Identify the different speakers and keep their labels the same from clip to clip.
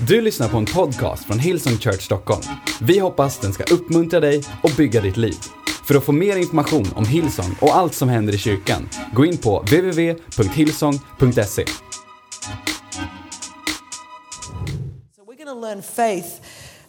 Speaker 1: Du lyssnar på en podcast från Hillsong Church Stockholm. Vi hoppas den ska uppmuntra dig och bygga ditt liv. För att få mer information om Hillsong och allt som händer i kyrkan, gå in på www.hillsong.se.
Speaker 2: So we're going to learn faith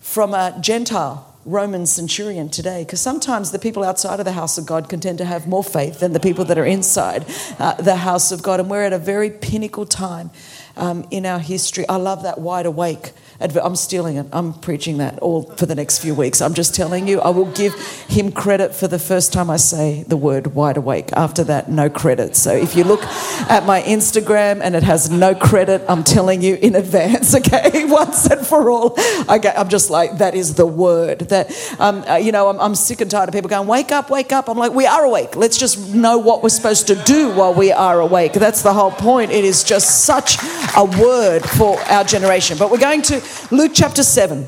Speaker 2: from a Gentile Roman centurion today, because sometimes the people outside of the house of God can tend to have more faith than the people that are inside uh, the house of God. And we're at a very pinnacle time um, in our history. I love that wide awake. I'm stealing it. I'm preaching that all for the next few weeks. I'm just telling you, I will give him credit for the first time I say the word wide awake. After that, no credit. So if you look at my Instagram and it has no credit, I'm telling you in advance, okay, once and for all. Okay, I'm just like, that is the word. That, um, uh, you know, I'm, I'm sick and tired of people going, wake up, wake up. I'm like, we are awake. Let's just know what we're supposed to do while we are awake. That's the whole point. It is just such a word for our generation. But we're going to Luke chapter 7.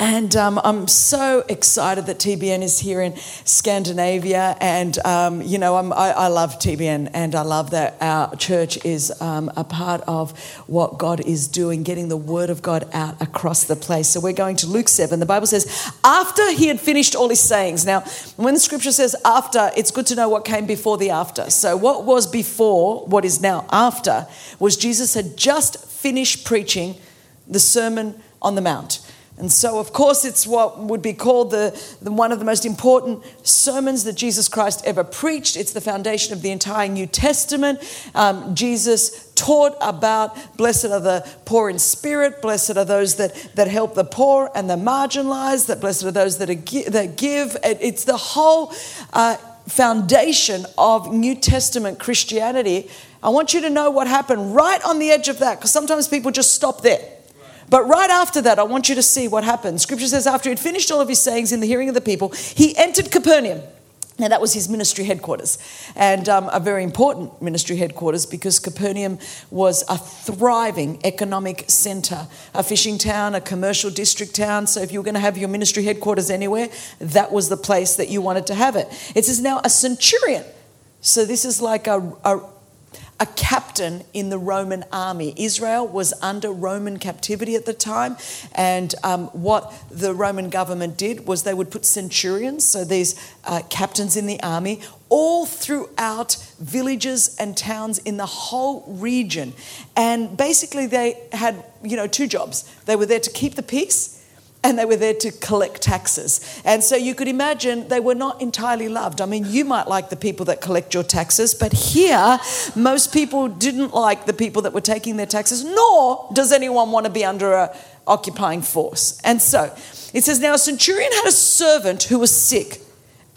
Speaker 2: And um, I'm so excited that TBN is here in Scandinavia. And, um, you know, I, I love TBN and I love that our church is um, a part of what God is doing, getting the word of God out across the place. So we're going to Luke 7. The Bible says, after he had finished all his sayings. Now, when the scripture says after, it's good to know what came before the after. So, what was before, what is now after, was Jesus had just finished preaching the Sermon on the Mount. And so, of course, it's what would be called the, the, one of the most important sermons that Jesus Christ ever preached. It's the foundation of the entire New Testament. Um, Jesus taught about blessed are the poor in spirit, blessed are those that, that help the poor and the marginalized, that blessed are those that, are, that give. It- It's the whole uh, foundation of New Testament Christianity. I want you to know what happened right on the edge of that, because sometimes people just stop there. But right after that, I want you to see what happened. Scripture says, after he had finished all of his sayings in the hearing of the people, he entered Capernaum. Now, that was his ministry headquarters, and um, a very important ministry headquarters because Capernaum was a thriving economic centre, a fishing town, a commercial district town. So, if you were going to have your ministry headquarters anywhere, that was the place that you wanted to have it. It says now a centurion. So, this is like a, a a captain in the Roman army. Israel was under Roman captivity at the time, and um, what the Roman government did was they would put centurions, so these uh, captains in the army, all throughout villages and towns in the whole region. And basically, they had, you know, two jobs. They were there to keep the peace and they were there to collect taxes. And so you could imagine they were not entirely loved. I mean, you might like the people that collect your taxes, but here, most people didn't like the people that were taking their taxes, nor does anyone want to be under a occupying force. And so it says, Now a centurion had a servant who was sick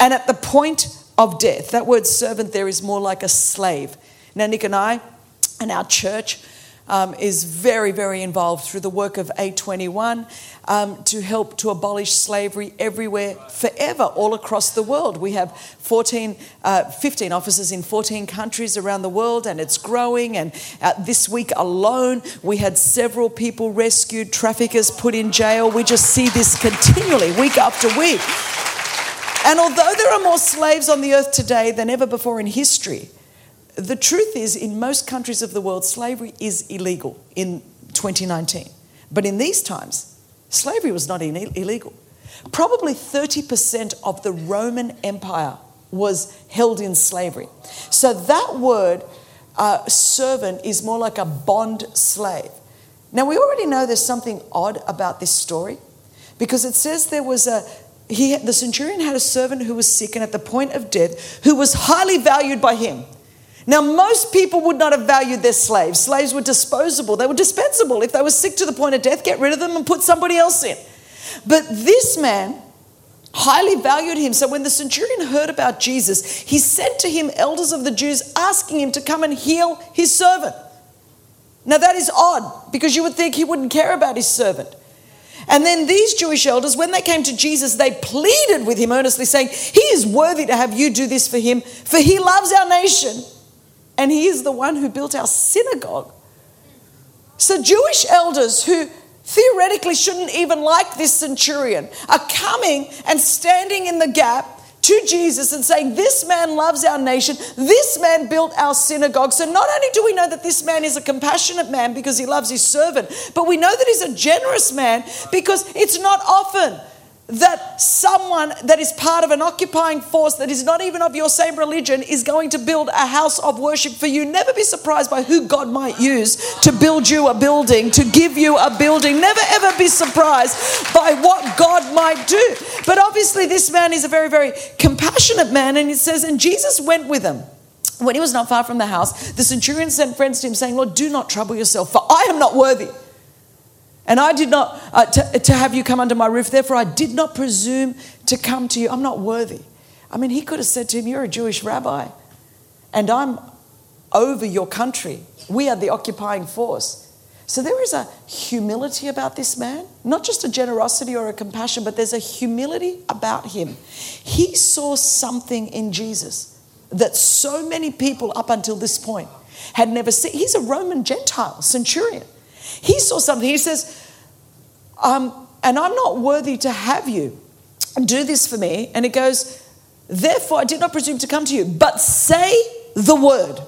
Speaker 2: and at the point of death. That word servant there is more like a slave. Now, Nick and I and our church, um, is very, very involved through the work of A21 um, to help to abolish slavery everywhere, forever, all across the world. We have 14, uh, 15 offices in 14 countries around the world, and it's growing. And uh, this week alone, we had several people rescued, traffickers put in jail. We just see this continually, week after week. And although there are more slaves on the earth today than ever before in history, the truth is, in most countries of the world, slavery is illegal in 2019. But in these times, slavery was not illegal. Probably 30% of the Roman Empire was held in slavery. So that word, uh, servant, is more like a bond slave. Now, we already know there's something odd about this story because it says there was a he, the centurion had a servant who was sick and at the point of death, who was highly valued by him. Now, most people would not have valued their slaves. Slaves were disposable, they were dispensable. If they were sick to the point of death, get rid of them and put somebody else in. But this man highly valued him. So when the centurion heard about Jesus, he sent to him elders of the Jews asking him to come and heal his servant. Now, that is odd because you would think he wouldn't care about his servant. And then these Jewish elders, when they came to Jesus, they pleaded with him earnestly, saying, He is worthy to have you do this for him, for he loves our nation and he is the one who built our synagogue. So, Jewish elders who theoretically shouldn't even like this centurion are coming and standing in the gap to Jesus and saying, This man loves our nation. This man built our synagogue. So not only do we know that this man is a compassionate man because he loves his servant, but we know that he's a generous man because it's not often that someone that is part of an occupying force that is not even of your same religion is going to build a house of worship for you. Never be surprised by who God might use to build you a building, to give you a building. Never ever be surprised by what God might do. But obviously, this man is a very, very compassionate man, and it says, and Jesus went with him. When he was not far from the house, the centurion sent friends to him, saying, Lord, do not trouble yourself, for I am not worthy and I did not, uh, to, to have you come under my roof, therefore I did not presume to come to you. I'm not worthy. I mean, he could have said to him, You're a Jewish rabbi, and I'm over your country. We are the occupying force. So there is a humility about this man, not just a generosity or a compassion, but there's a humility about him. He saw something in Jesus that so many people up until this point had never seen. He's a Roman Gentile centurion. He saw something. He says, um, and I'm not worthy to have you do this for me. And it goes, Therefore, I did not presume to come to you, but say the word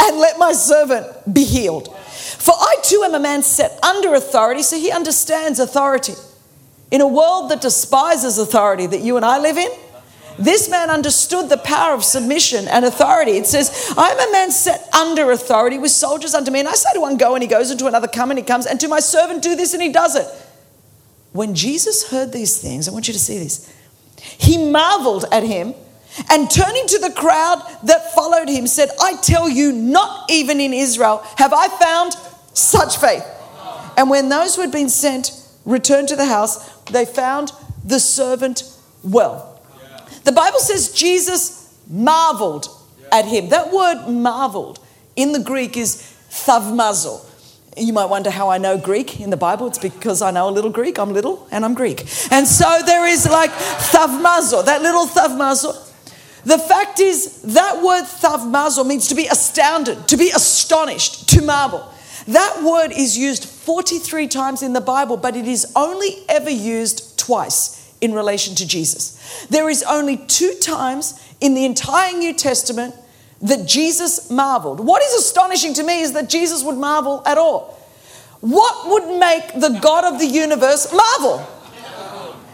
Speaker 2: and let my servant be healed. For I too am a man set under authority, so he understands authority. In a world that despises authority that you and I live in, this man understood the power of submission and authority. It says, I am a man set under authority with soldiers under me. And I say to one, go, and he goes, and to another, come, and he comes, and to my servant, do this, and he does it. When Jesus heard these things, I want you to see this. He marveled at him and turning to the crowd that followed him, said, I tell you, not even in Israel have I found such faith. And when those who had been sent returned to the house, they found the servant well. The Bible says Jesus marveled at him. That word marveled in the Greek is thavmazo. You might wonder how I know Greek in the Bible. It's because I know a little Greek. I'm little and I'm Greek. And so there is like thavmazo, that little thavmazo. The fact is, that word thavmazo means to be astounded, to be astonished, to marvel. That word is used 43 times in the Bible, but it is only ever used twice in relation to Jesus. There is only two times in the entire New Testament that Jesus marveled. What is astonishing to me is that Jesus would marvel at all. What would make the God of the universe marvel?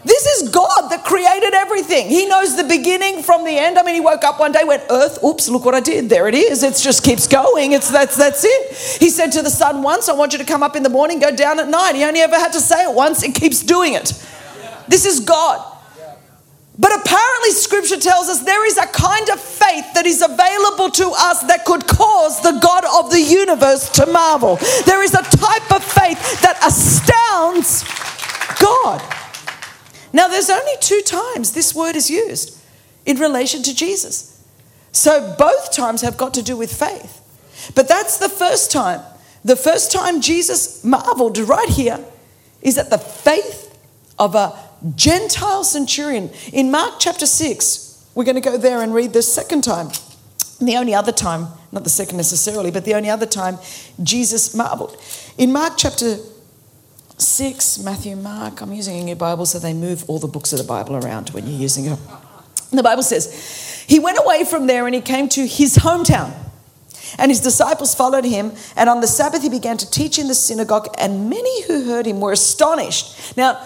Speaker 2: This is God that created everything. He knows the beginning from the end. I mean, he woke up one day, went, Earth, oops, look what I did. There it is. It just keeps going. It's that's that's it. He said to the sun once, I want you to come up in the morning, go down at night. He only ever had to say it once, it keeps doing it. This is God. But apparently, scripture tells us there is a kind of faith that is available to us that could cause the God of the universe to marvel. There is a type of faith that astounds God. Now, there's only two times this word is used in relation to Jesus. So both times have got to do with faith. But that's the first time. The first time Jesus marveled right here is at the faith of a Gentile centurion. In Mark chapter 6, we're going to go there and read this second time. the only other time, not the second necessarily, but the only other time Jesus marveled. In Mark chapter 6, Matthew, Mark, I'm using a new Bible so they move all the books of the Bible around when you're using it. The Bible says, He went away from there and he came to his hometown. And his disciples followed him. And on the Sabbath, he began to teach in the synagogue, and many who heard him were astonished. Now,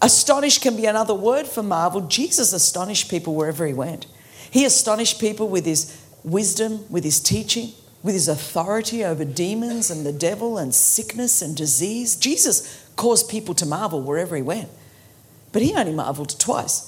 Speaker 2: Astonished can be another word for marvel. Jesus astonished people wherever he went. He astonished people with his wisdom, with his teaching, with his authority over demons and the devil and sickness and disease. Jesus caused people to marvel wherever he went. But he only marveled twice.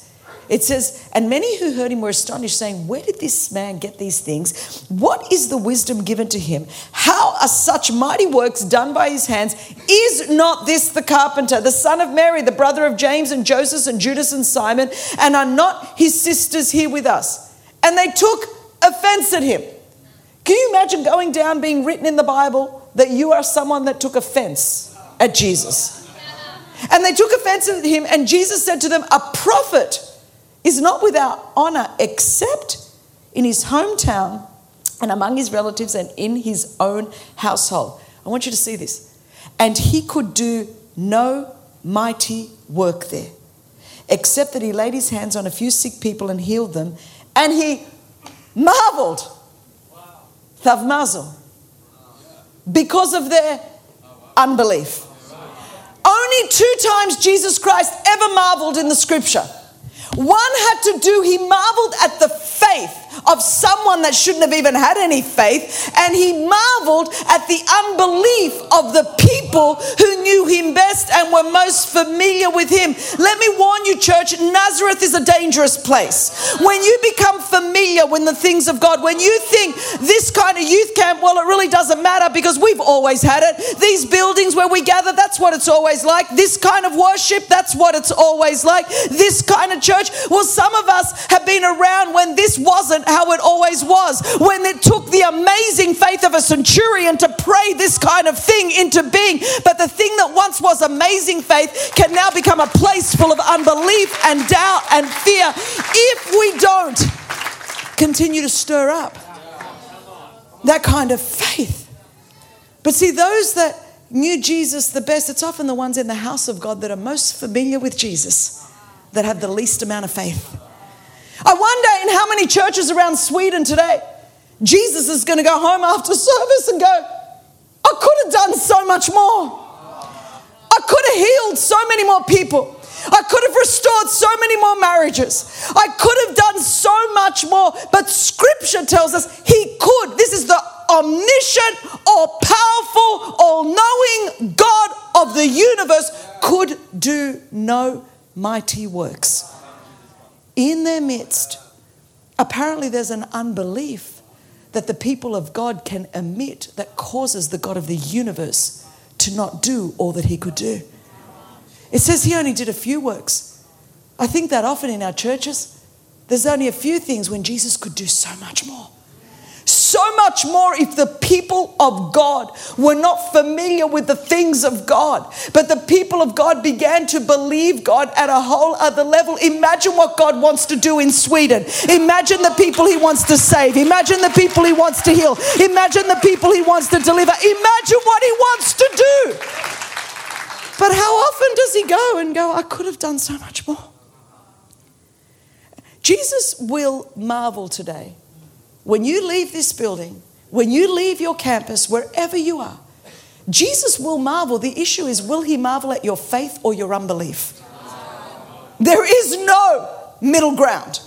Speaker 2: It says, And many who heard him were astonished, saying, Where did this man get these things? What is the wisdom given to him? How are such mighty works done by his hands? Is not this the carpenter, the son of Mary, the brother of James and Joseph and Judas and Simon? And are not his sisters here with us? And they took offense at him. Can you imagine going down being written in the Bible that you are someone that took offense at Jesus? And they took offense at him, and Jesus said to them, A prophet is not without honor except in his hometown and among his relatives and in his own household. I want you to see this. And he could do no mighty work there, except that he laid his hands on a few sick people and healed them. And he marveled. Thavmazel. Because of their unbelief. Only two times Jesus Christ ever marveled in the scripture. One had to do, he marveled at the faith of someone that shouldn't have even had any faith, and he marveled at the unbelief of the people who knew him best and were most familiar with him. Let me warn you, church, Nazareth is a dangerous place. When you become familiar with the things of God, when you think this kind of youth camp, well, it really doesn't matter because we've always had it. These buildings where we gather, that's what it's always like. This kind of worship, that's what it's always like. This kind of church, well, some of us have been around when this wasn't how it always was. When it took the amazing faith of a centurion to pray this kind of thing into being. But the thing that once was amazing faith can now become a place full of unbelief and doubt and fear if we don't continue to stir up that kind of faith. But see, those that knew Jesus the best, it's often the ones in the house of God that are most familiar with Jesus that have the least amount of faith. I wonder in how many churches around Sweden today, Jesus is going to go home after service and go, I could have done so much more. I could have healed so many more people. I could have restored so many more marriages. I could have done so much more. But scripture tells us he could. This is the omniscient, all powerful, all knowing God of the universe could do no mighty works in their midst, apparently there's an unbelief that the people of God can emit that causes the God of the universe to not do all that he could do. It says he only did a few works. I think that often in our churches, there's only a few things when Jesus could do so much more so much more if the people of God were not familiar with the things of God. But the people of God began to believe God at a whole other level. Imagine what God wants to do in Sweden. Imagine the people He wants to save. Imagine the people He wants to heal. Imagine the people He wants to deliver. Imagine what He wants to do. But how often does He go and go, I could have done so much more? Jesus will marvel today when you leave this building, when you leave your campus, wherever you are, Jesus will marvel. The issue is will he marvel at your faith or your unbelief? There is no middle ground.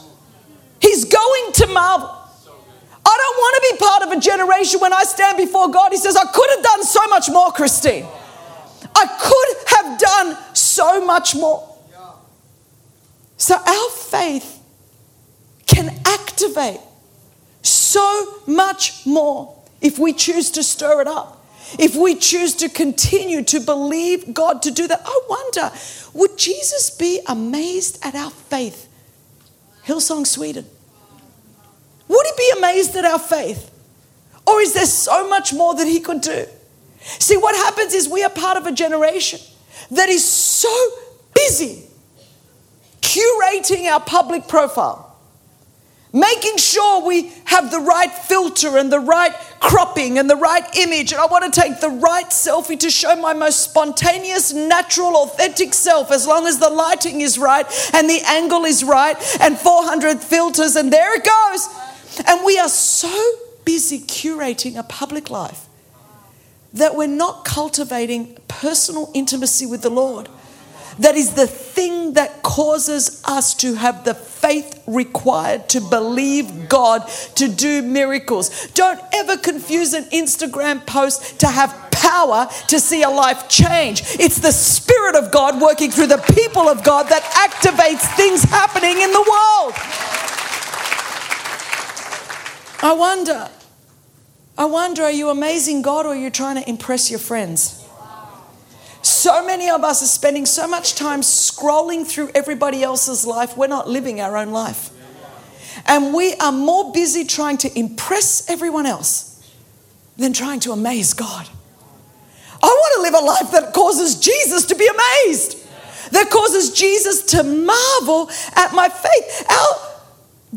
Speaker 2: He's going to marvel. I don't want to be part of a generation when I stand before God. He says, I could have done so much more, Christine. I could have done so much more. So our faith can activate so much more if we choose to stir it up. If we choose to continue to believe God to do that, I wonder, would Jesus be amazed at our faith? Hillsong Sweden. Would he be amazed at our faith? Or is there so much more that he could do? See, what happens is we are part of a generation that is so busy curating our public profile making sure we have the right filter and the right cropping and the right image. And I want to take the right selfie to show my most spontaneous, natural, authentic self as long as the lighting is right and the angle is right and 400 filters, and there it goes. And we are so busy curating a public life that we're not cultivating personal intimacy with the Lord that is the thing that causes us to have the faith required to believe God to do miracles. Don't ever confuse an Instagram post to have power to see a life change. It's the Spirit of God working through the people of God that activates things happening in the world. I wonder, I wonder, are you amazing God or are you trying to impress your friends? So many of us are spending so much time scrolling through everybody else's life, we're not living our own life. And we are more busy trying to impress everyone else than trying to amaze God. I want to live a life that causes Jesus to be amazed, that causes Jesus to marvel at my faith. Our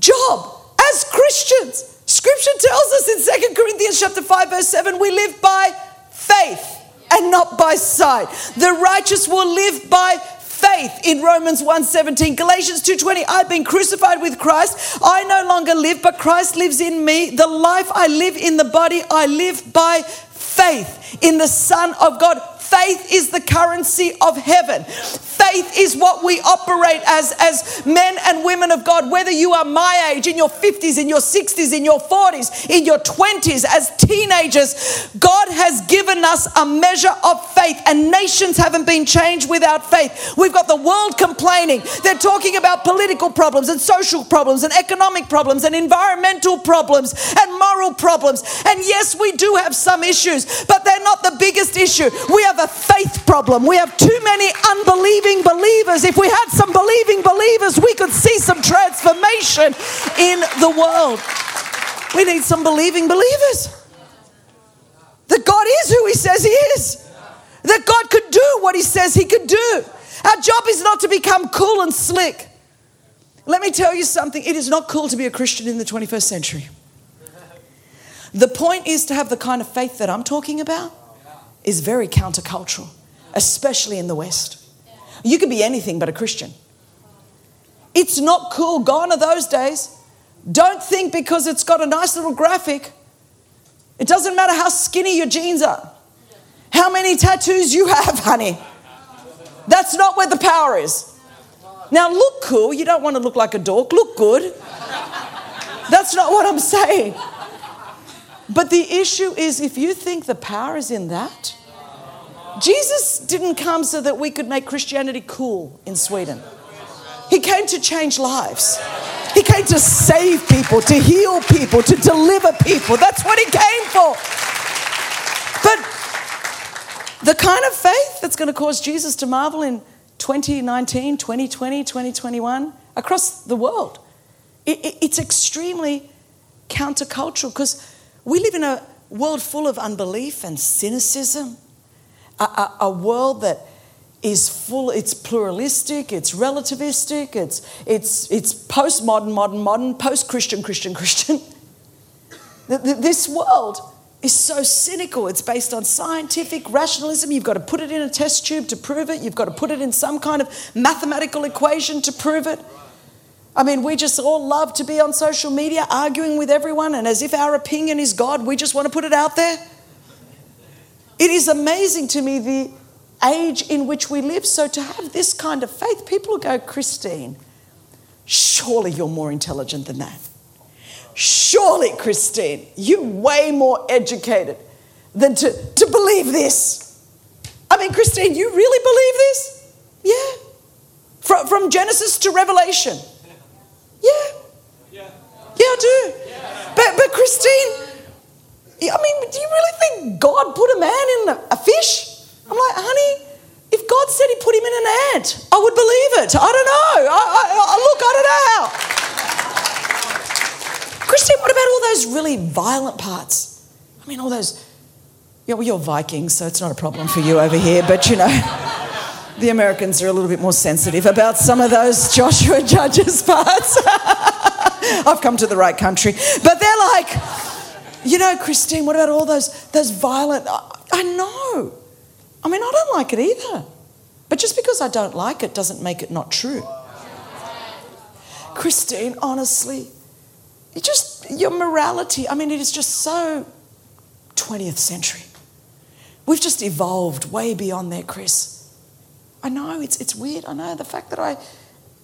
Speaker 2: job as Christians, scripture tells us in 2 Corinthians chapter 5 verse 7 we live by faith and not by sight. The righteous will live by faith in Romans 1:17, Galatians 2:20, I've been crucified with Christ. I no longer live, but Christ lives in me. The life I live in the body, I live by faith in the Son of God Faith is the currency of heaven. Faith is what we operate as, as men and women of God, whether you are my age, in your 50s, in your 60s, in your 40s, in your 20s, as teenagers. God has given us a measure of faith, and nations haven't been changed without faith. We've got the world complaining. They're talking about political problems and social problems and economic problems and environmental problems and moral problems. And yes, we do have some issues, but they're not the biggest issue. We have have a faith problem. We have too many unbelieving believers. If we had some believing believers, we could see some transformation in the world. We need some believing believers. That God is who He says He is. That God could do what He says He could do. Our job is not to become cool and slick. Let me tell you something it is not cool to be a Christian in the 21st century. The point is to have the kind of faith that I'm talking about is very countercultural, especially in the West. You could be anything but a Christian. It's not cool. Gone are those days. Don't think because it's got a nice little graphic, it doesn't matter how skinny your jeans are, how many tattoos you have, honey. That's not where the power is. Now, look cool. You don't want to look like a dork. Look good. That's not what I'm saying. But the issue is if you think the power is in that, Jesus didn't come so that we could make Christianity cool in Sweden. He came to change lives. He came to save people, to heal people, to deliver people. That's what he came for. But the kind of faith that's going to cause Jesus to marvel in 2019, 2020, 2021, across the world, it's extremely countercultural because we live in a world full of unbelief and cynicism a, a, a world that is full it's pluralistic it's relativistic it's it's it's postmodern modern modern post-christian christian christian. This world is so cynical. It's based on scientific rationalism. You've got to put it in a test tube to prove it. You've got to put it in some kind of mathematical equation to prove it. I mean, we just all love to be on social media arguing with everyone, and as if our opinion is God, we just want to put it out there. It is amazing to me the age in which we live. So to have this kind of faith, people go, Christine, surely you're more intelligent than that. Surely, Christine, you're way more educated than to, to believe this. I mean, Christine, you really believe this? Yeah. From, from Genesis to Revelation. Yeah. Yeah, I do. But, but Christine, I mean, do you really think God put a man in a, fish? I'm like, honey, if God said he put him in an ant, I would believe it. I don't know. I, I, I, look, I don't know how. Christine, what about all those really violent parts? I mean, all those. Yeah, well, you're Vikings, so it's not a problem for you over here, but you know, the Americans are a little bit more sensitive about some of those Joshua Judges parts. I've come to the right country. But they're like, you know, Christine, what about all those, those violent. I, I know. I mean, I don't like it either. But just because I don't like it doesn't make it not true. Christine, honestly, you just your morality, I mean, it is just so 20th century. We've just evolved way beyond there, Chris. I know it's, it's weird. I know the fact that I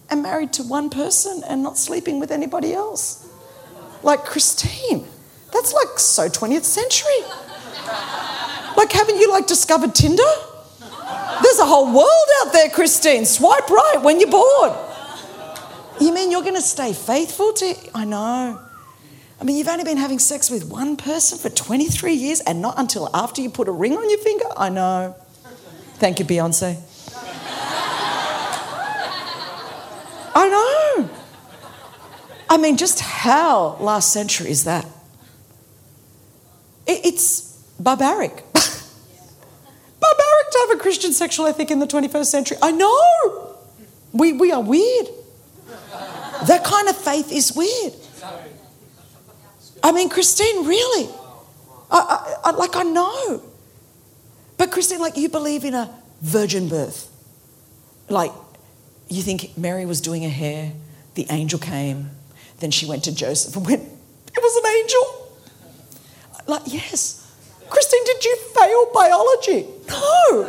Speaker 2: am married to one person and not sleeping with anybody else. Like Christine. That's like so 20th century. Like, haven't you like discovered Tinder? There's a whole world out there, Christine. Swipe right when you're bored. You mean you're going to stay faithful to? I know. I mean, you've only been having sex with one person for 23 years and not until after you put a ring on your finger? I know. Thank you, Beyonce. I know. I mean, just how last century is that? It's barbaric. barbaric to have a Christian sexual ethic in the 21st century. I know. We, we are weird. That kind of faith is weird. I mean, Christine, really? I, I, I, like, I know. But, Christine, like, you believe in a virgin birth. Like, you think Mary was doing her hair, the angel came, then she went to Joseph and went, It was an angel. Like, yes. Christine, did you fail biology? No.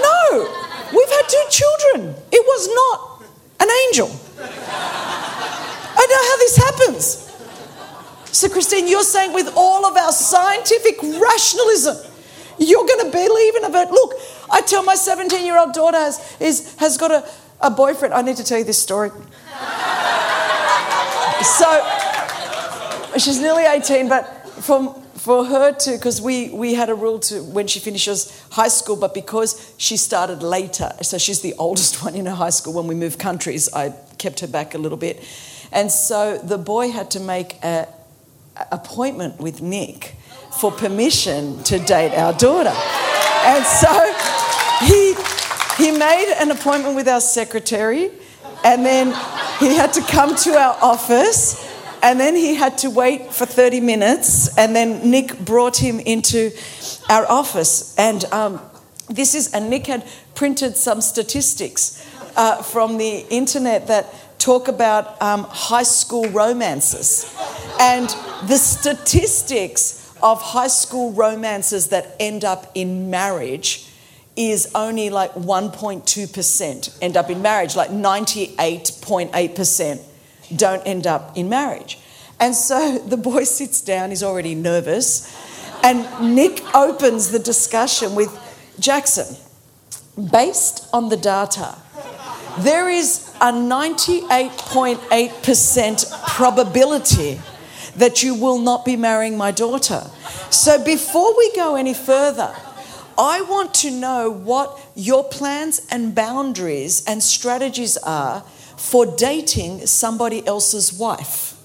Speaker 2: No. We've had two children. It was not an angel. I know how this happens. So, Christine, you're saying with all of our scientific rationalism, you're going to believe in it. Look, I tell my 17 year old daughter has, is, has got a, a boyfriend. I need to tell you this story. so, she's nearly 18, but from for her to, because we, we had a rule to when she finishes high school, but because she started later, so she's the oldest one in her high school when we moved countries, I kept her back a little bit. And so the boy had to make an appointment with Nick for permission to date our daughter. And so he, he made an appointment with our secretary, and then he had to come to our office and then he had to wait for 30 minutes, and then Nick brought him into our office. And um, this is, and Nick had printed some statistics uh, from the internet that talk about um, high school romances. And the statistics of high school romances that end up in marriage is only like 1.2% end up in marriage, like 98.8% don't end up in marriage. And so the boy sits down, he's already nervous, and Nick opens the discussion with Jackson. Based on the data, there is a 98.8% probability that you will not be marrying my daughter. So before we go any further, I want to know what your plans and boundaries and strategies are for dating somebody else's wife.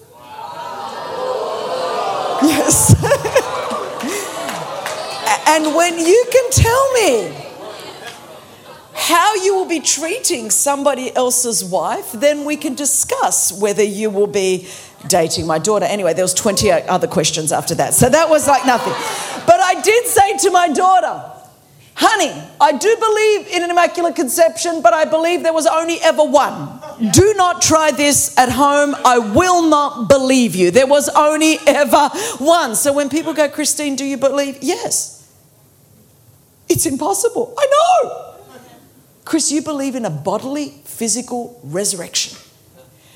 Speaker 2: Yes. and when you can tell me how you will be treating somebody else's wife, then we can discuss whether you will be dating my daughter. Anyway, there was 28 other questions after that. So that was like nothing. But I did say to my daughter, Honey, I do believe in an immaculate conception, but I believe there was only ever one. Do not try this at home. I will not believe you. There was only ever one. So when people go, Christine, do you believe? Yes. It's impossible. I know. Chris, you believe in a bodily, physical resurrection.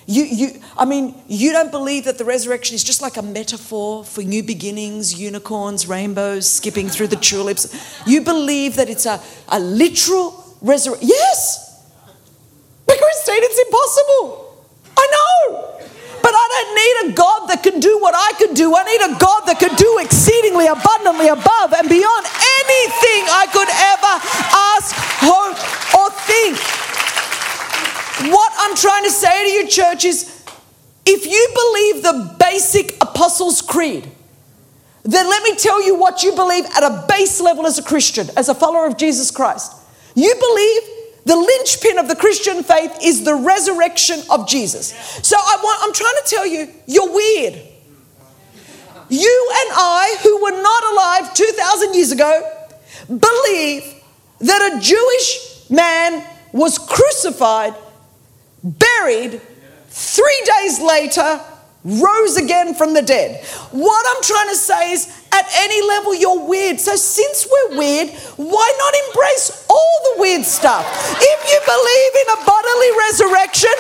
Speaker 2: You, you, I mean, you don't believe that the resurrection is just like a metaphor for new beginnings, unicorns, rainbows, skipping through the tulips. You believe that it's a, a literal resurrection. Yes! Christine, it's impossible. I know. But I don't need a God that can do what I could do. I need a God that can do exceedingly abundantly above and beyond anything I could ever ask, hope, or think. What I'm trying to say to you, church, is if you believe the basic Apostles' Creed, then let me tell you what you believe at a base level as a Christian, as a follower of Jesus Christ. You believe the linchpin of the Christian faith is the resurrection of Jesus. So I want, I'm trying to tell you, you're weird. You and I, who were not alive 2,000 years ago, believe that a Jewish man was crucified buried, three days later, rose again from the dead. What I'm trying to say is, at any level, you're weird. So, since we're weird, why not embrace all the weird stuff? If you believe in a bodily resurrection,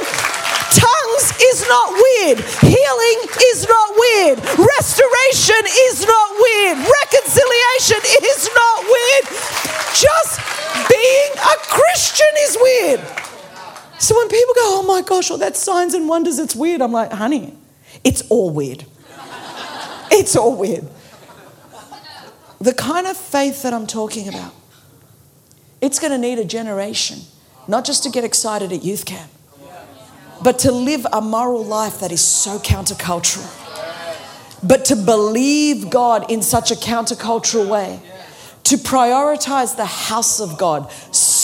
Speaker 2: tongues is not weird, healing is not weird, restoration is not weird, reconciliation is not weird. Just being a Christian is weird. So when people go, oh my gosh, oh, all that signs and wonders, it's weird. I'm like, honey, it's all weird. it's all weird. The kind of faith that I'm talking about, it's going to need a generation, not just to get excited at youth camp, but to live a moral life that is so countercultural. But to believe God in such a countercultural way, to prioritize the house of God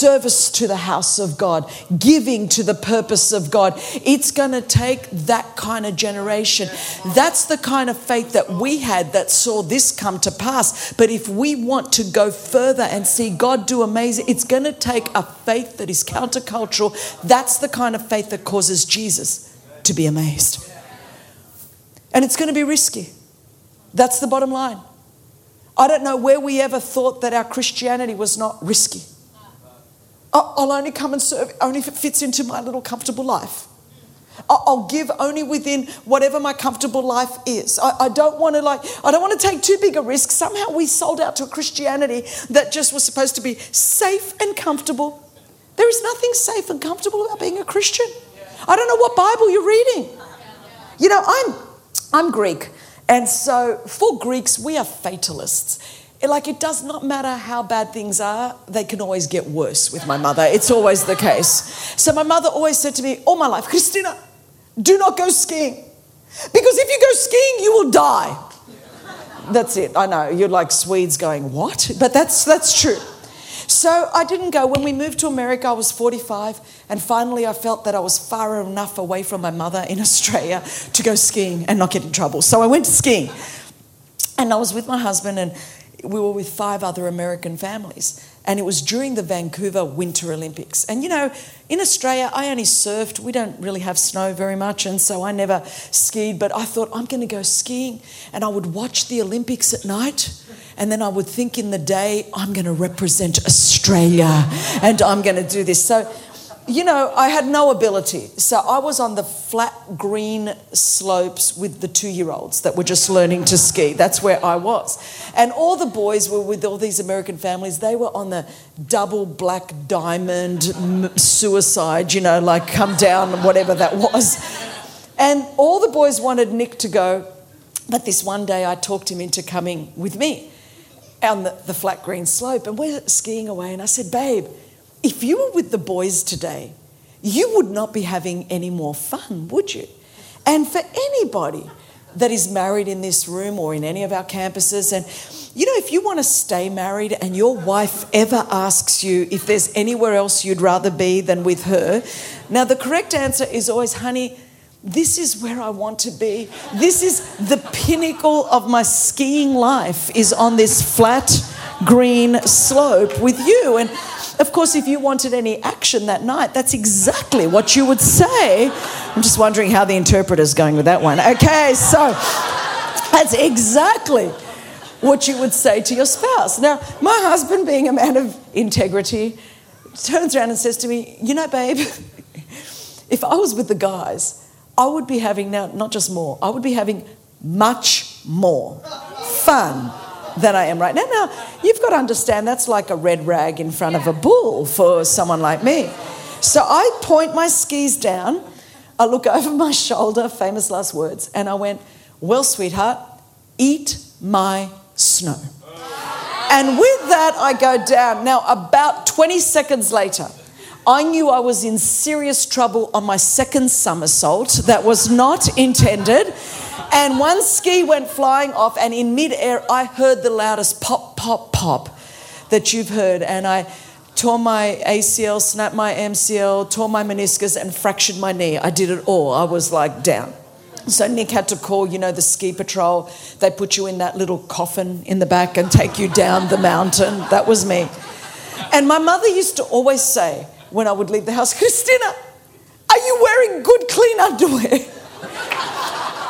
Speaker 2: service to the house of God, giving to the purpose of God. It's going to take that kind of generation. That's the kind of faith that we had that saw this come to pass. But if we want to go further and see God do amazing, it's going to take a faith that is countercultural. That's the kind of faith that causes Jesus to be amazed. And it's going to be risky. That's the bottom line. I don't know where we ever thought that our Christianity was not risky. I'll only come and serve only if it fits into my little comfortable life. I'll give only within whatever my comfortable life is. I, don't want to like, I don't want to take too big a risk. Somehow we sold out to a Christianity that just was supposed to be safe and comfortable. There is nothing safe and comfortable about being a Christian. I don't know what Bible you're reading. You know, I'm I'm Greek. And so for Greeks, we are fatalists. Like, it does not matter how bad things are, they can always get worse with my mother. It's always the case. So, my mother always said to me all my life, Christina, do not go skiing. Because if you go skiing, you will die. That's it. I know. You're like Swedes going, what? But that's, that's true. So I didn't go. When we moved to America, I was 45, and finally I felt that I was far enough away from my mother in Australia to go skiing and not get in trouble. So I went to skiing. And I was with my husband, and we were with five other American families. And it was during the Vancouver Winter Olympics. And you know, in Australia, I only surfed. We don't really have snow very much, and so I never skied. But I thought, I'm going to go skiing, and I would watch the Olympics at night and then I would think in the day, I'm going to represent Australia and I'm going to do this. So, you know, I had no ability. So I was on the flat green slopes with the two year olds that were just learning to ski. That's where I was. And all the boys were with all these American families. They were on the double black diamond suicide, you know, like come down, whatever that was. And all the boys wanted Nick to go. But this one day I talked him into coming with me on the, the flat green slope and we're skiing away. And I said, Babe, if you were with the boys today, you would not be having any more fun, would you? And for anybody that is married in this room or in any of our campuses, and you know, if you want to stay married and your wife ever asks you if there's anywhere else you'd rather be than with her, now the correct answer is always, honey, this is where I want to be. This is the pinnacle of my skiing life is on this flat green slope with you. And of course, if you wanted any action that night, that's exactly what you would say. I'm just wondering how the interpreter's going with that one. Okay, so that's exactly what you would say to your spouse. Now, my husband, being a man of integrity, turns around and says to me, You know, babe, if I was with the guys, I would be having now not just more, I would be having much more fun than I am right now. Now, you've got to understand that's like a red rag in front of a bull for someone like me. So I point my skis down, I look over my shoulder, famous last words, and I went, Well, sweetheart, eat my snow. And with that, I go down. Now, about 20 seconds later, I knew I was in serious trouble on my second somersault that was not intended. And one ski went flying off, and in midair, I heard the loudest pop, pop, pop that you've heard. And I tore my ACL, snapped my MCL, tore my meniscus, and fractured my knee. I did it all. I was like down. So Nick had to call, you know, the ski patrol. They put you in that little coffin in the back and take you down the mountain. That was me. And my mother used to always say, when I would leave the house, Christina, are you wearing good, clean underwear?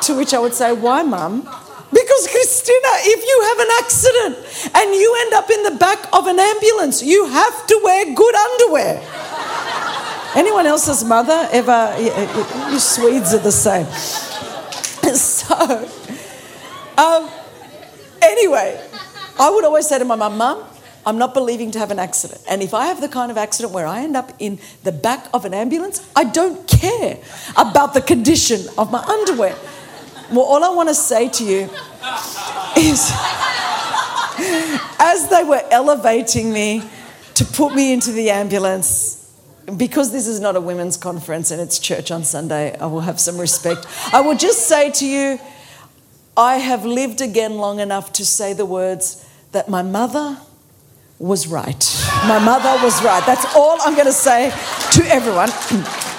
Speaker 2: To which I would say, Why, mum? Because, Christina, if you have an accident and you end up in the back of an ambulance, you have to wear good underwear. Anyone else's mother ever? You Swedes are the same. So, um, anyway, I would always say to my mum, Mum, I'm not believing to have an accident. And if I have the kind of accident where I end up in the back of an ambulance, I don't care about the condition of my underwear. Well, all I want to say to you is as they were elevating me to put me into the ambulance, because this is not a women's conference and it's church on Sunday, I will have some respect. I will just say to you, I have lived again long enough to say the words that my mother, was right. My mother was right. That's all I'm going to say to everyone.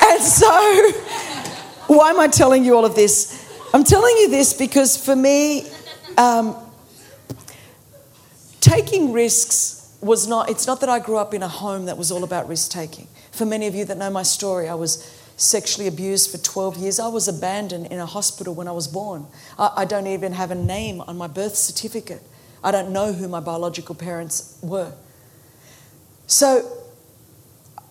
Speaker 2: And so, why am I telling you all of this? I'm telling you this because for me, um, taking risks was not, it's not that I grew up in a home that was all about risk taking. For many of you that know my story, I was sexually abused for 12 years. I was abandoned in a hospital when I was born. I, I don't even have a name on my birth certificate. I don't know who my biological parents were. So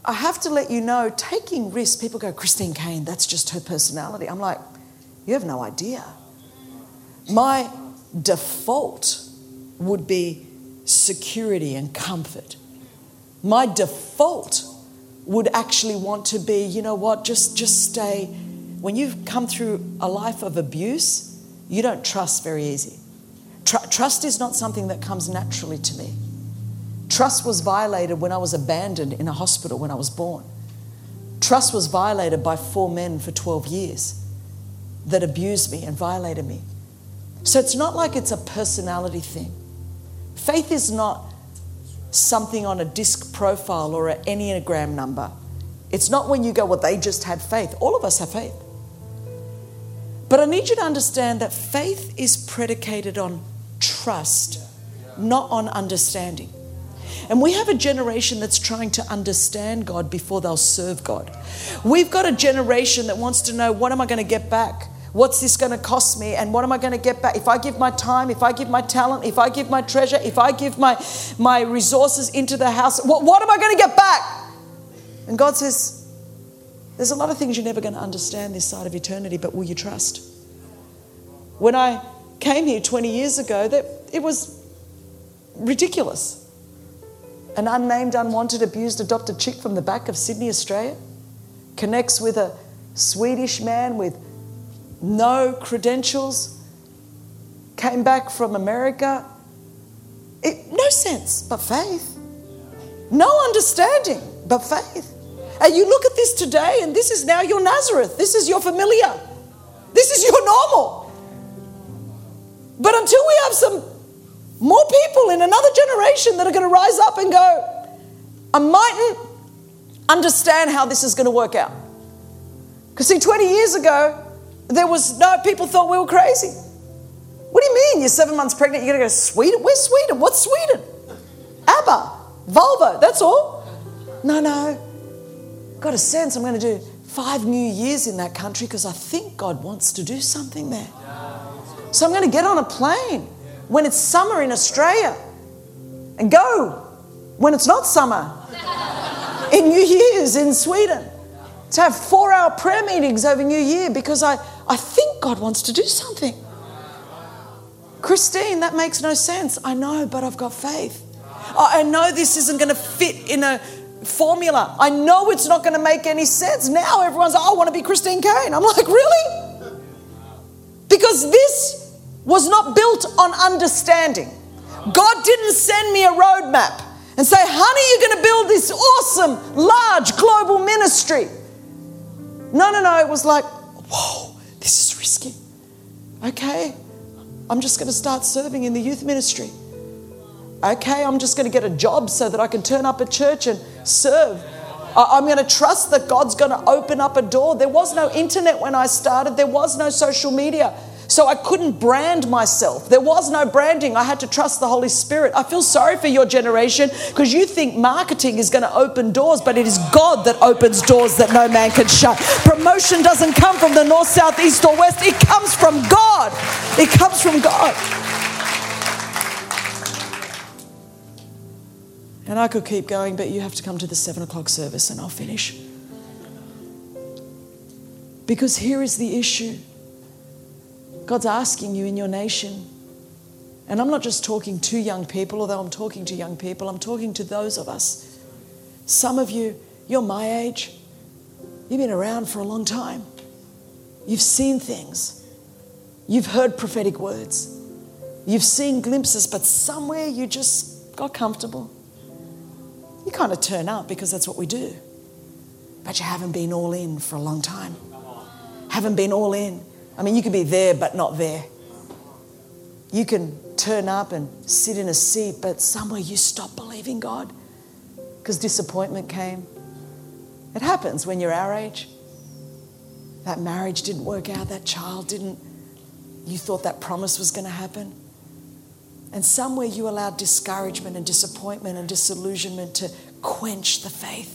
Speaker 2: I have to let you know taking risks, people go, Christine Caine, that's just her personality. I'm like, you have no idea. My default would be security and comfort. My default would actually want to be, you know what, just, just stay. When you've come through a life of abuse, you don't trust very easy. Tr- trust is not something that comes naturally to me. Trust was violated when I was abandoned in a hospital when I was born. Trust was violated by four men for 12 years that abused me and violated me. So it's not like it's a personality thing. Faith is not something on a disc profile or an Enneagram number. It's not when you go, well, they just had faith. All of us have faith. But I need you to understand that faith is predicated on trust, not on understanding. And we have a generation that's trying to understand God before they'll serve God. We've got a generation that wants to know what am I going to get back? What's this going to cost me? And what am I going to get back? If I give my time, if I give my talent, if I give my treasure, if I give my, my resources into the house, what, what am I going to get back? And God says, There's a lot of things you're never going to understand this side of eternity, but will you trust? When I came here 20 years ago, that it was ridiculous an unnamed, unwanted, abused, adopted chick from the back of Sydney, Australia, connects with a Swedish man with no credentials, came back from America. It, no sense, but faith. No understanding, but faith. And you look at this today, and this is now your Nazareth. This is your familiar. This is your normal. But until we have some more people in another generation that are going to rise up and go, I mightn't understand how this is going to work out. Because, see, 20 years ago, there was no, people thought we were crazy. What do you mean? You're seven months pregnant, you're going to go Sweden? Where's Sweden? What's Sweden? ABBA, Volvo, that's all. No, no. Got a sense I'm going to do five new years in that country because I think God wants to do something there. So I'm going to get on a plane when it's summer in Australia and go when it's not summer in New Year's in Sweden to have four hour prayer meetings over New Year because I, I think God wants to do something. Christine, that makes no sense. I know, but I've got faith. Oh, I know this isn't going to fit in a formula. I know it's not going to make any sense. Now everyone's like, I want to be Christine Caine. I'm like, really? Because this was not built on understanding. God didn't send me a roadmap and say, honey, you're going to build this awesome, large global ministry. No, no, no. It was like, whoa, this is risky. Okay, I'm just going to start serving in the youth ministry. Okay, I'm just going to get a job so that I can turn up at church and serve. I'm going to trust that God's going to open up a door. There was no internet when I started, there was no social media. So I couldn't brand myself. There was no branding. I had to trust the Holy Spirit. I feel sorry for your generation because you think marketing is going to open doors, but it is God that opens doors that no man can shut. Promotion doesn't come from the north, south, east, or west, it comes from God. It comes from God. And I could keep going, but you have to come to the seven o'clock service and I'll finish. Because here is the issue God's asking you in your nation. And I'm not just talking to young people, although I'm talking to young people, I'm talking to those of us. Some of you, you're my age, you've been around for a long time, you've seen things, you've heard prophetic words, you've seen glimpses, but somewhere you just got comfortable. You kind of turn up because that's what we do. But you haven't been all in for a long time. Haven't been all in. I mean, you can be there but not there. You can turn up and sit in a seat, but somewhere you stop believing God because disappointment came. It happens when you're our age. That marriage didn't work out, that child didn't, you thought that promise was going to happen. And somewhere you allowed discouragement and disappointment and disillusionment to quench the faith.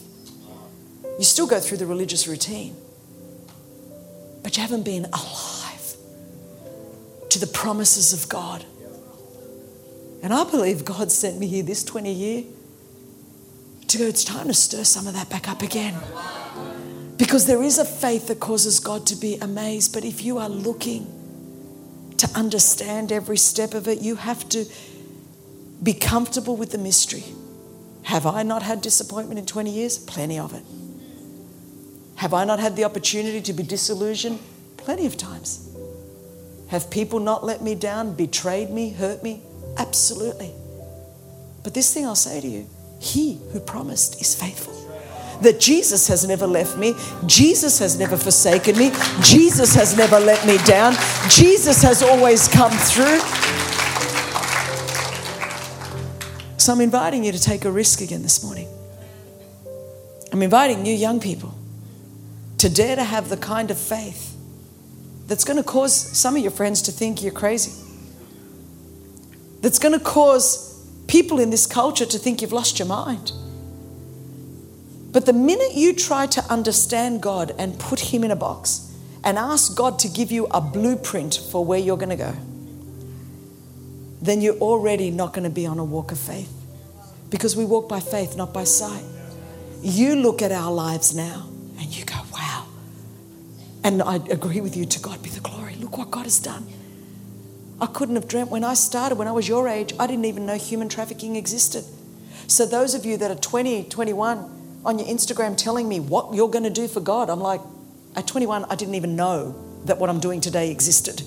Speaker 2: You still go through the religious routine, but you haven't been alive to the promises of God. And I believe God sent me here this 20 year to go, it's time to stir some of that back up again. Because there is a faith that causes God to be amazed. But if you are looking to understand every step of it, you have to be comfortable with the mystery. Have I not had disappointment in 20 years? Plenty of it. Have I not had the opportunity to be disillusioned? Plenty of times. Have people not let me down, betrayed me, hurt me? Absolutely. But this thing I'll say to you He who promised is faithful. That Jesus has never left me, Jesus has never forsaken me, Jesus has never let me down, Jesus has always come through. So I'm inviting you to take a risk again this morning. I'm inviting you, young people, to dare to have the kind of faith that's going to cause some of your friends to think you're crazy that's going to cause people in this culture to think you've lost your mind. But the minute you try to understand God and put Him in a box and ask God to give you a blueprint for where you're going to go, then you're already not going to be on a walk of faith. Because we walk by faith, not by sight. You look at our lives now And I agree with you, to God be the glory. Look what God has done. I couldn't have dreamt when I started, when I was your age, I didn't even know human trafficking existed. So, those of you that are 20, 21 on your Instagram telling me what you're going to do for God, I'm like, at 21, I didn't even know that what I'm doing today existed.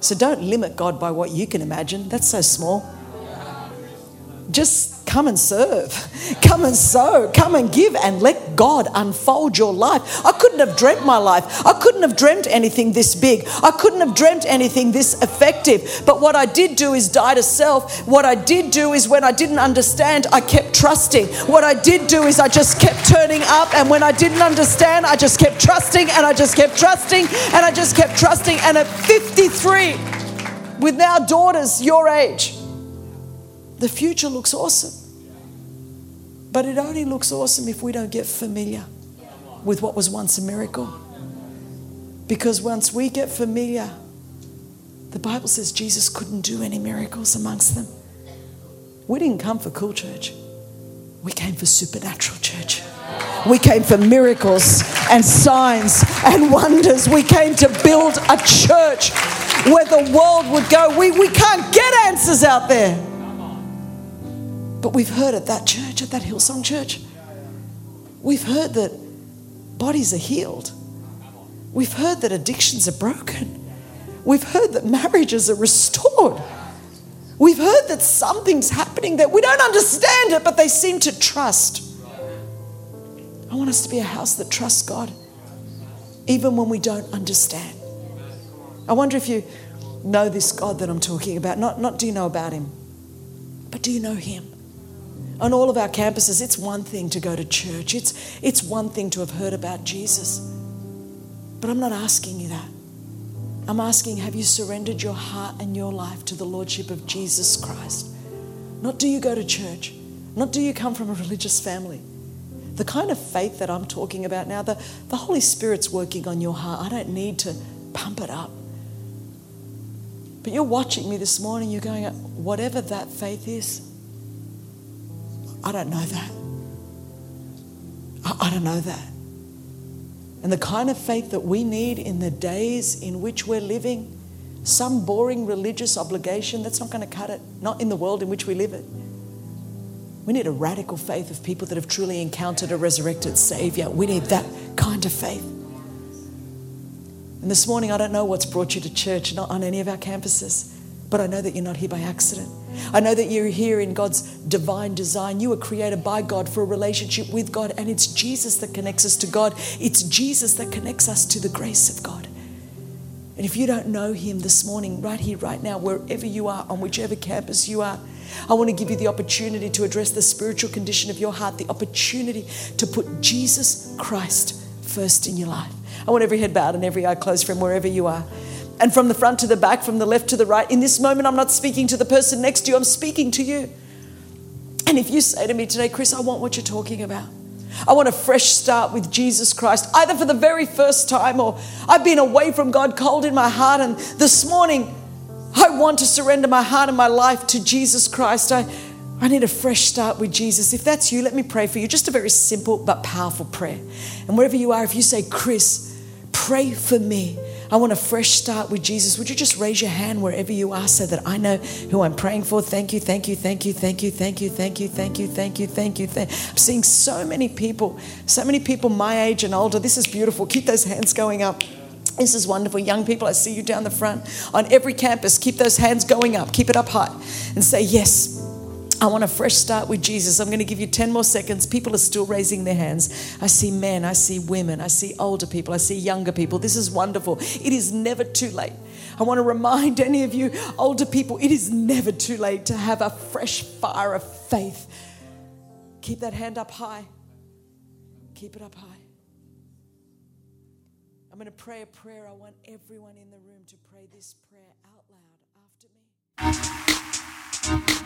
Speaker 2: So, don't limit God by what you can imagine. That's so small. Just come and serve, come and sow, come and give, and let God unfold your life. I couldn't have dreamt my life. I couldn't have dreamt anything this big. I couldn't have dreamt anything this effective. But what I did do is die to self. What I did do is when I didn't understand, I kept trusting. What I did do is I just kept turning up, and when I didn't understand, I just kept trusting, and I just kept trusting, and I just kept trusting. And at 53, with now daughters your age, the future looks awesome. But it only looks awesome if we don't get familiar with what was once a miracle. Because once we get familiar, the Bible says Jesus couldn't do any miracles amongst them. We didn't come for cool church, we came for supernatural church. We came for miracles and signs and wonders. We came to build a church where the world would go. We, we can't get answers out there. But we've heard at that church, at that Hillsong church, we've heard that bodies are healed. We've heard that addictions are broken. We've heard that marriages are restored. We've heard that something's happening that we don't understand it, but they seem to trust. I want us to be a house that trusts God, even when we don't understand. I wonder if you know this God that I'm talking about. Not, not do you know about him, but do you know him? On all of our campuses, it's one thing to go to church, it's, it's one thing to have heard about Jesus. But I'm not asking you that. I'm asking, have you surrendered your heart and your life to the Lordship of Jesus Christ? Not do you go to church, not do you come from a religious family. The kind of faith that I'm talking about now, the, the Holy Spirit's working on your heart. I don't need to pump it up. But you're watching me this morning, you're going, whatever that faith is, I don't know that. I, I don't know that. And the kind of faith that we need in the days in which we're living, some boring religious obligation, that's not going to cut it. Not in the world in which we live it. We need a radical faith of people that have truly encountered a resurrected Savior. We need that kind of faith. And this morning, I don't know what's brought you to church, not on any of our campuses. But I know that you're not here by accident. I know that you're here in God's divine design. You were created by God for a relationship with God, and it's Jesus that connects us to God. It's Jesus that connects us to the grace of God. And if you don't know him this morning, right here, right now, wherever you are, on whichever campus you are, I want to give you the opportunity to address the spiritual condition of your heart, the opportunity to put Jesus Christ first in your life. I want every head bowed and every eye closed from wherever you are. And from the front to the back, from the left to the right, in this moment, I'm not speaking to the person next to you, I'm speaking to you. And if you say to me today, Chris, I want what you're talking about. I want a fresh start with Jesus Christ, either for the very first time or I've been away from God, cold in my heart, and this morning I want to surrender my heart and my life to Jesus Christ. I, I need a fresh start with Jesus. If that's you, let me pray for you. Just a very simple but powerful prayer. And wherever you are, if you say, Chris, pray for me. I want a fresh start with Jesus. Would you just raise your hand wherever you are so that I know who I'm praying for? Thank you, thank you, thank you, thank you, thank you, thank you, thank you, thank you, thank you. Thank I'm seeing so many people, so many people my age and older. This is beautiful. Keep those hands going up. This is wonderful. Young people, I see you down the front. On every campus, keep those hands going up. Keep it up high and say, Yes, I want a fresh start with Jesus. I'm going to give you 10 more seconds. People are still raising their hands. I see men, I see women, I see older people, I see younger people. This is wonderful. It is never too late. I want to remind any of you older people, it is never too late to have a fresh fire of faith. Keep that hand up high. Keep it up high. I'm going to pray a prayer. I want everyone in the room to pray this prayer out loud after me.